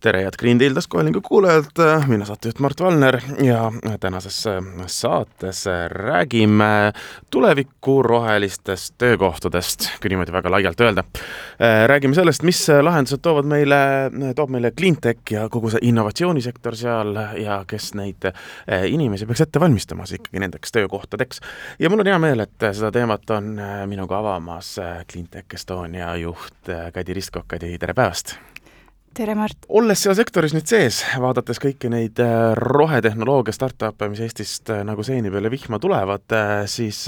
tere, head Green Deal taskuhäälingu kuulajad, mina saatejuht Mart Valner ja tänases saates räägime tuleviku rohelistest töökohtadest, kui niimoodi väga laialt öelda. räägime sellest, mis lahendused toovad meile, toob meile cleantech ja kogu see innovatsioonisektor seal ja kes neid inimesi peaks ette valmistamas ikkagi nendeks töökohtadeks. ja mul on hea meel, et seda teemat on minuga avamas Cleantech Estonia juht Kadi Ristkok, Kadi, tere päevast! Tere, Mart! olles seal sektoris nüüd sees, vaadates kõiki neid äh, rohetehnoloogia startup'e, mis Eestist äh, nagu seeni peale vihma tulevad, äh, siis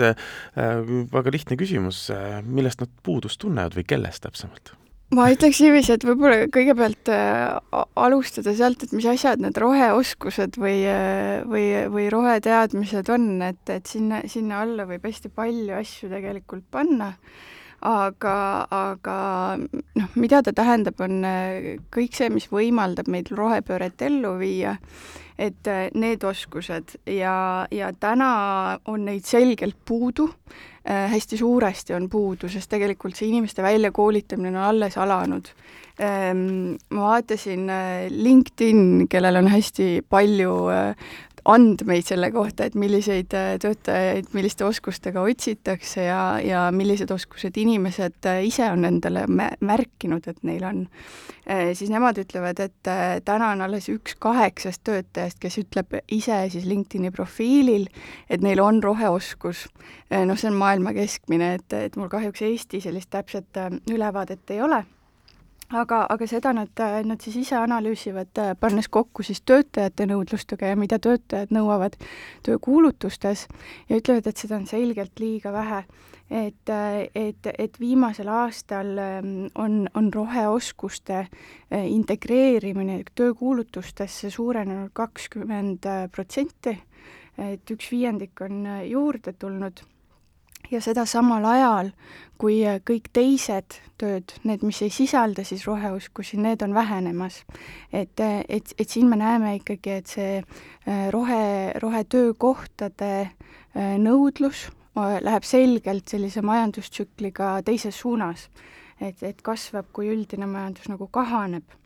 väga lihtne küsimus, millest nad puudust tunnevad või kellest täpsemalt? ma ütleks niiviisi, et võib-olla kõigepealt alustada sealt, et mis asjad need roheoskused või, või, või roheteadmised on, et, et sinna, sinna alla võib hästi palju asju tegelikult panna aga, aga noh, mida ta tähendab, on äh, kõik see, mis võimaldab meil rohepööret ellu viia, et äh, need oskused ja, ja täna on neid selgelt puudu äh,, hästi suuresti on puudu, sest tegelikult see inimeste väljakoolitamine on alles alanud ähm,. ma vaatasin äh, LinkedIn, kellel on hästi palju äh, andmeid selle kohta, et milliseid äh, töötajaid milliste oskustega otsitakse ja, ja millised oskused inimesed äh, ise on endale märkinud, et neil on, äh, siis nemad ütlevad, et täna on alles üks kaheksast töötajast, kes ütleb ise siis LinkedIni profiilil, et neil on roheoskus. noh, see on maailma keskmine, et, et mul kahjuks Eesti sellist täpset ülevaadet ei ole aga, aga seda nad, nad siis ise analüüsivad, pannes kokku siis töötajate nõudlustega ja mida töötajad nõuavad töökuulutustes ja ütlevad, et seda on selgelt liiga vähe. et, et, et viimasel aastal ähm, on, on roheoskuste äh, integreerimine töökuulutustesse suurenenud kakskümmend protsenti, et üks viiendik on äh, juurde tulnud ja seda samal ajal, kui kõik teised tööd, need, mis ei sisalda siis roheoskusi, need on vähenemas. et, et, et siin me näeme ikkagi, et see äh, rohe, rohetöökohtade äh, nõudlus äh, läheb selgelt sellise majandustsükliga teises suunas. et, et kasvab, kui üldine majandus nagu kahaneb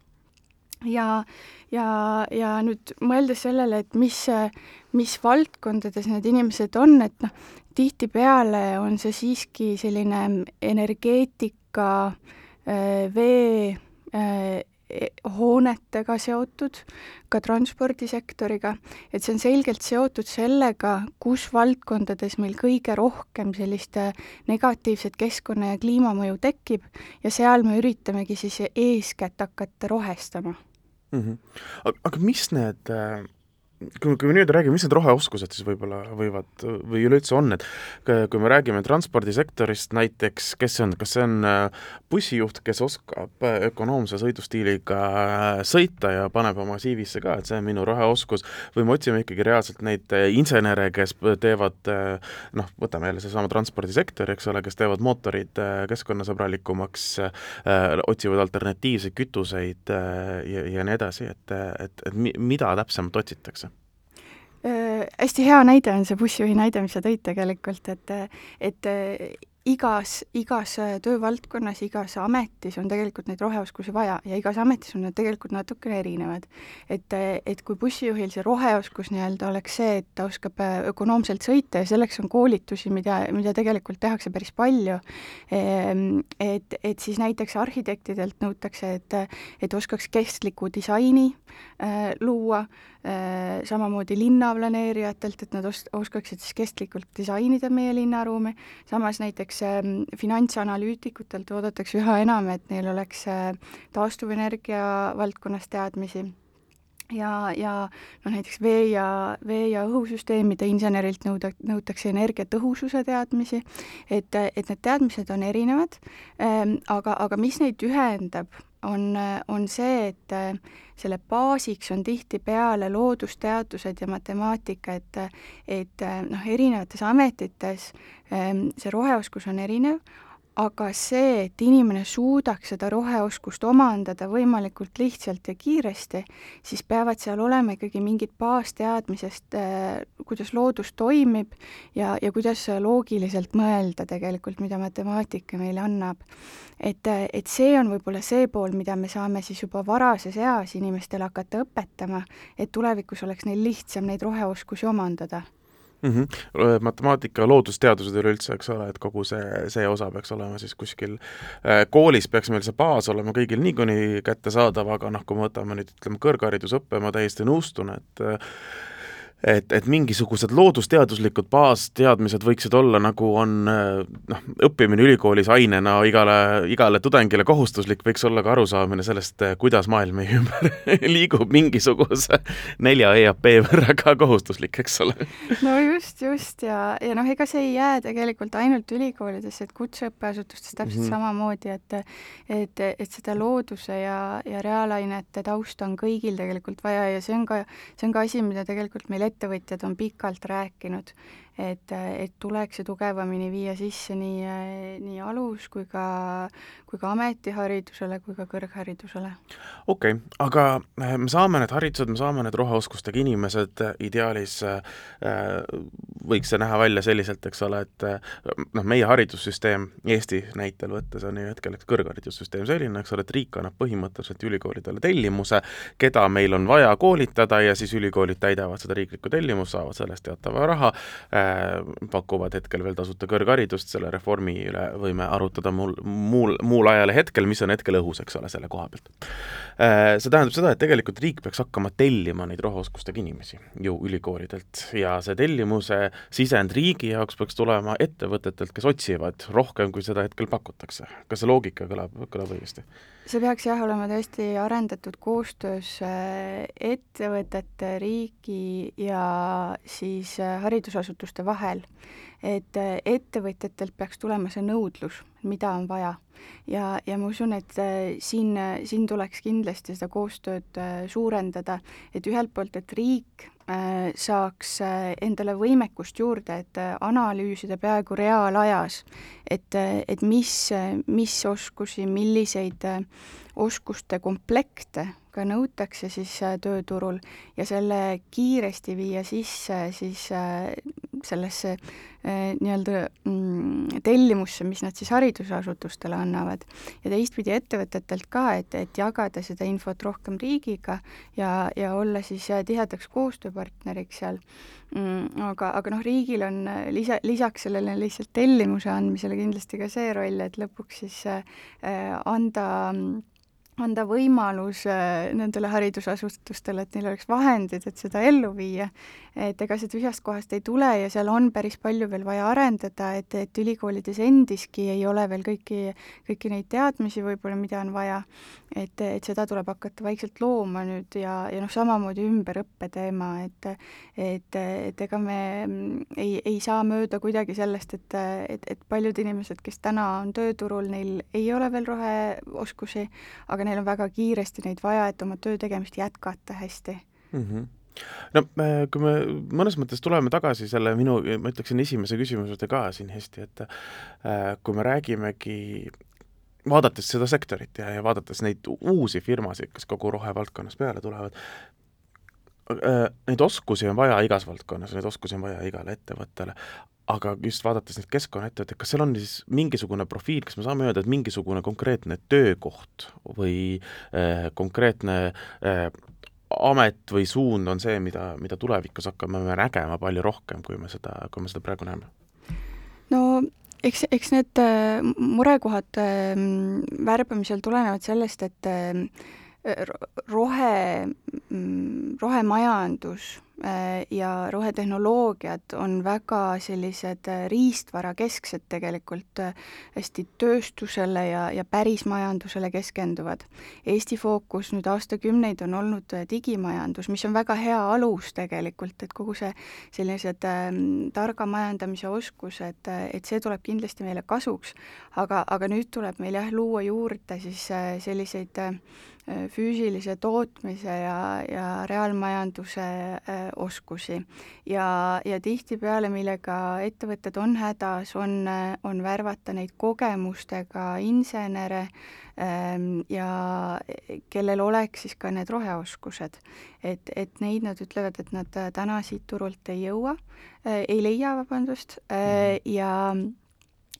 ja, ja, ja nüüd mõeldes sellele, et mis, mis valdkondades need inimesed on, et noh, tihtipeale on see siiski selline energeetika, äh, vee, äh, hoonetega seotud, ka transpordisektoriga, et see on selgelt seotud sellega, kus valdkondades meil kõige rohkem sellist negatiivset keskkonna- ja kliimamõju tekib ja seal me üritamegi siis eeskätt hakata rohestama mm. -hmm. aga, mis need äh kui, kui me nüüd räägime, mis need roheoskused siis võib-olla võivad või üleüldse on, et kui me räägime transpordisektorist näiteks, kes see on, kas see on äh, bussijuht, kes oskab äh, ökonoomse sõidustiiliga äh, sõita ja paneb oma CV-sse ka, et see on minu roheoskus, või me otsime ikkagi reaalselt neid insenere, kes teevad noh, võtame jälle seesama transpordisektor, eks ole, kes teevad mootorid keskkonnasõbralikumaks, otsivad alternatiivseid kütuseid ja, ja nii edasi, et, et, et mida täpsemalt otsitakse? Äh, hästi hea näide on see bussijuhi näide, mis sa tõid tegelikult, et et igas, igas töövaldkonnas, igas ametis on tegelikult neid roheoskusi vaja ja igas ametis on nad tegelikult natukene erinevad. et, et kui bussijuhil see roheoskus nii-öelda oleks see, et ta oskab ökonoomselt sõita ja selleks on koolitusi, mida, mida tegelikult tehakse päris palju, ehm, et, et siis näiteks arhitektidelt nõutakse, et, et oskaks kestlikku disaini äh, luua äh,, samamoodi linnaplaneerijatelt, et nad os-, oskaksid siis kestlikult disainida meie linnaruumi, samas näiteks näiteks äh, finantsanalüütikutelt oodatakse üha enam, et neil oleks äh, taastuvenergia valdkonnas teadmisi. Ja, ja noh, näiteks vee ja, vee- ja õhusüsteemide insenerilt nõuda, nõutakse energiatõhususe teadmisi, et, et need teadmised on erinevad ähm,, aga, aga mis neid ühendab, on, on see, et äh, selle baasiks on tihtipeale loodusteadused ja matemaatika, et et äh, noh, erinevates ametites ähm, see roheoskus on erinev, aga see, et inimene suudaks seda roheoskust omandada võimalikult lihtsalt ja kiiresti, siis peavad seal olema ikkagi mingid baasteadmisest, äh, kuidas loodus toimib ja, ja kuidas loogiliselt mõelda tegelikult, mida matemaatika meile annab. et, et see on võib-olla see pool, mida me saame siis juba varases eas inimestele hakata õpetama, et tulevikus oleks neil lihtsam neid roheoskusi omandada mm. -hmm. matemaatika, loodusteadused üleüldse, eks ole, et kogu see, see osa peaks olema siis kuskil koolis peaks meil see baas olema kõigil niikuinii kättesaadav, aga noh, kui me võtame nüüd ütleme, kõrgharidusõppe, ma täiesti nõustun, et et, et mingisugused loodusteaduslikud baasteadmised võiksid olla, nagu on noh, õppimine ülikoolis ainena igale, igale tudengile kohustuslik, võiks olla ka arusaamine sellest, kuidas maailm meie ümber liigub mingisuguse nelja EAP võrra ka kohustuslik, eks ole. no just, just ja, ja noh, ega see ei jää tegelikult ainult ülikoolidesse, et kutseõppeasutustes täpselt mm -hmm. samamoodi, et et, et seda looduse ja, ja reaalainete tausta on kõigil tegelikult vaja ja see on ka, see on ka asi, mida tegelikult meil ettevõtjad on pikalt rääkinud, et, et tuleks ju tugevamini viia sisse nii, nii alus- kui ka, kui ka ametiharidusele kui ka kõrgharidusele. okei okay,, aga eh, me saame need haridused, me saame need roheoskustega inimesed, ideaalis äh, võiks see näha välja selliselt, eks ole, et noh, meie haridussüsteem Eesti näitel võttes on ju hetkel kõrgharidussüsteem selline, eks ole, et riik annab põhimõtteliselt ülikoolidele tellimuse, keda meil on vaja koolitada ja siis ülikoolid täidavad seda riiklikku tellimust, saavad sellest teatava raha pakuvad hetkel veel tasuta kõrgharidust, selle reformi üle võime arutada muul, muul, muul ajal ja hetkel, mis on hetkel õhus, eks ole, selle koha pealt. Äh, see tähendab seda, et tegelikult riik peaks hakkama tellima neid roheoskustega inimesi ju ülikoolidelt ja see tellimuse sisend riigi jaoks peaks tulema ettevõtetelt, kes otsivad rohkem, kui seda hetkel pakutakse. kas see loogika kõlab, kõlab õigesti? See peaks jah, olema tõesti arendatud koostöös äh, ettevõtete, riigi ja siis äh, haridusasutuste vahel. et äh, ettevõtjatelt peaks tulema see nõudlus, mida on vaja. Ja, ja ma usun, et siin, siin tuleks kindlasti seda koostööd suurendada, et ühelt poolt, et riik Äh, saaks äh, endale võimekust juurde, et äh, analüüsida peaaegu reaalajas, et, et mis, mis oskusi, milliseid oskuste komplekte ka nõutakse siis tööturul ja selle kiiresti viia sisse siis sellesse nii-öelda mm, tellimusse, mis nad siis haridusasutustele annavad. ja teistpidi ettevõtetelt ka, et, et jagada seda infot rohkem riigiga ja, ja olla siis tihedaks koostööpartneriks seal mm,. aga, aga noh, riigil on lisa, lisaks sellele lihtsalt tellimuse andmisele kindlasti ka see roll, et lõpuks siis äh, anda anda võimalus nendele haridusasutustele, et neil oleks vahendid, et seda ellu viia et ega see tühjast kohast ei tule ja seal on päris palju veel vaja arendada, et, et ülikoolides endiski ei ole veel kõiki, kõiki neid teadmisi võib-olla, mida on vaja. et, et seda tuleb hakata vaikselt looma nüüd ja, ja noh, samamoodi ümberõppe teema, et et, et ega me ei, ei saa mööda kuidagi sellest, et, et, et paljud inimesed, kes täna on tööturul, neil ei ole veel roheoskusi, aga neil on väga kiiresti neid vaja, et oma töö tegemist jätkata hästi mm. -hmm no kui me mõnes mõttes tuleme tagasi selle minu, ma ütleksin esimese küsimuse juurde ka siin hästi, et äh, kui me räägimegi vaadates seda sektorit ja, ja vaadates neid uusi firmasid, kes kogu rohevaldkonnas peale tulevad, äh, neid oskusi on vaja igas valdkonnas, neid oskusi on vaja igale ettevõttele, aga just vaadates neid keskkonnaettevõtteid, kas seal on siis mingisugune profiil, kas me saame öelda, et mingisugune konkreetne töökoht või äh, konkreetne äh, amet või suund on see, mida, mida tulevikus hakkame me nägema palju rohkem, kui me seda, kui me seda praegu näeme? no eks, eks need äh, murekohad äh, värbamisel tulenevad sellest, et äh, rohe, mm, rohemajandus ja rohetehnoloogiad on väga sellised äh, riistvarakesksed tegelikult, äh, hästi tööstusele ja, ja pärismajandusele keskenduvad. Eesti fookus nüüd aastakümneid on olnud digimajandus, mis on väga hea alus tegelikult, et kogu see sellised äh, targa majandamise oskused, et see tuleb kindlasti meile kasuks, aga, aga nüüd tuleb meil jah, luua juurde siis äh, selliseid äh, füüsilise tootmise ja, ja reaalmajanduse oskusi. ja, ja tihtipeale, millega ettevõtted on hädas, on, on värvata neid kogemustega insenere ähm, ja kellel oleks siis ka need roheoskused. et, et neid nad ütlevad, et nad täna siit turult ei jõua, ei leia, vabandust, mhm. ja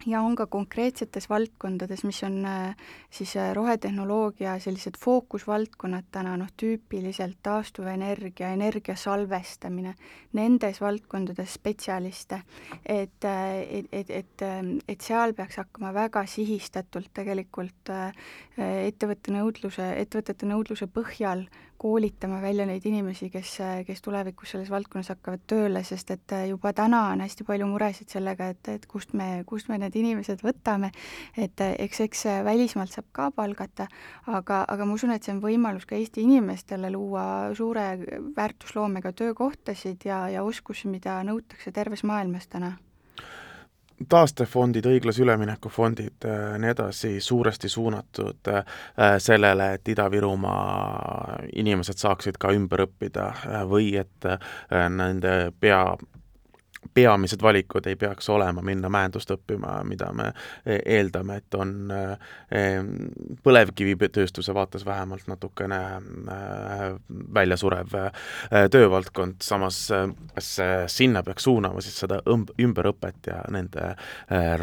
ja on ka konkreetsetes valdkondades, mis on äh, siis äh, rohetehnoloogia sellised fookusvaldkonnad täna, noh tüüpiliselt taastuvenergia, energia salvestamine, nendes valdkondades spetsialiste, et, äh, et, et, et, et seal peaks hakkama väga sihistatult tegelikult ettevõtte nõudluse, ettevõtete nõudluse põhjal koolitama välja neid inimesi, kes, kes tulevikus selles valdkonnas hakkavad tööle, sest et juba täna on hästi palju muresid sellega, et, et kust me, kust me need inimesed võtame, et eks, eks välismaalt saab ka palgata, aga, aga ma usun, et see on võimalus ka Eesti inimestele luua suure väärtusloomega töökohtasid ja, ja oskusi, mida nõutakse terves maailmas täna taastefondid, õiglase ülemineku fondid, äh, nii edasi, suuresti suunatud äh, sellele, et Ida-Virumaa inimesed saaksid ka ümber õppida äh, või et nende pea peamised valikud ei peaks olema minna mäendust õppima, mida me e, eeldame, et on e, põlevkivitööstuse vaates vähemalt natukene e, väljasurev töövaldkond, samas kas sinna peaks suunama siis seda õmb-, ümberõpet ja nende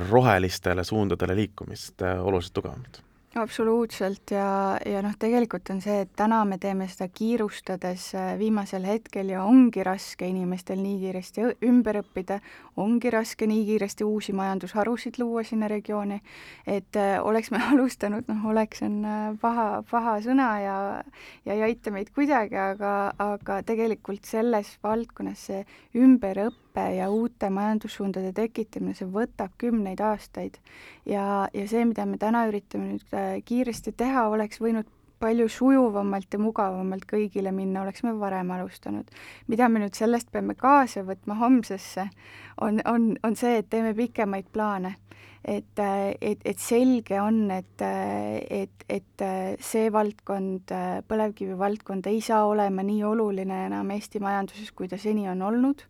rohelistele suundadele liikumist oluliselt tugevamalt absoluutselt. Ja, ja noh, tegelikult on see, et täna me teeme seda kiirustades äh, viimasel hetkel ja ongi raske inimestel nii kiiresti ümber õppida, ongi raske nii kiiresti uusi majandusharusid luua sinna regiooni, et äh, oleks me alustanud, noh, oleks on äh, paha, paha sõna ja ja ei aita meid kuidagi, aga, aga tegelikult selles valdkonnas see ümberõpe õpe ja uute majandussuundade tekitamine, see võtab kümneid aastaid. ja, ja see, mida me täna üritame nüüd kiiresti teha, oleks võinud palju sujuvamalt ja mugavamalt kõigile minna, oleks me varem alustanud. mida me nüüd sellest peame kaasa võtma homsesse, on, on, on see, et teeme pikemaid plaane et, et, et selge on, et, et, et see valdkond, põlevkivi valdkond ei saa olema nii oluline enam Eesti majanduses, kui ta seni on olnud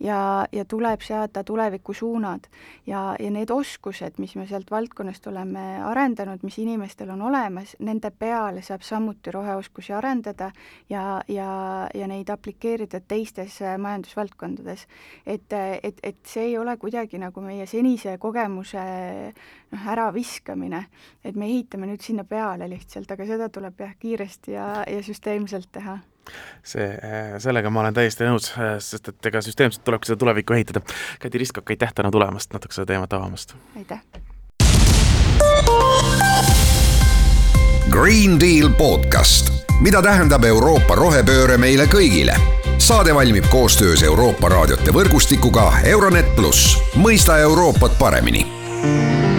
ja, ja tuleb seada tulevikusuunad. ja, ja need oskused, mis me sealt valdkonnast oleme arendanud, mis inimestel on olemas, nende peale saab samuti roheoskusi arendada ja, ja, ja neid aplikeerida teistes majandusvaldkondades. et, et, et see ei ole kuidagi nagu meie senise kogemuse noh, äraviskamine, et me ehitame nüüd sinna peale lihtsalt, aga seda tuleb jah, kiiresti ja, ja süsteemselt teha see, sellega ma olen täiesti nõus, sest et ega süsteemselt tulebki seda tulevikku ehitada. Kadi Riskok, aitäh täna tulemast, natuke seda teemat avamast! aitäh! Green Deal podcast, mida tähendab Euroopa rohepööre meile kõigile saade valmib koostöös Euroopa raadiote võrgustikuga Euronet pluss, mõista Euroopat paremini Thank you.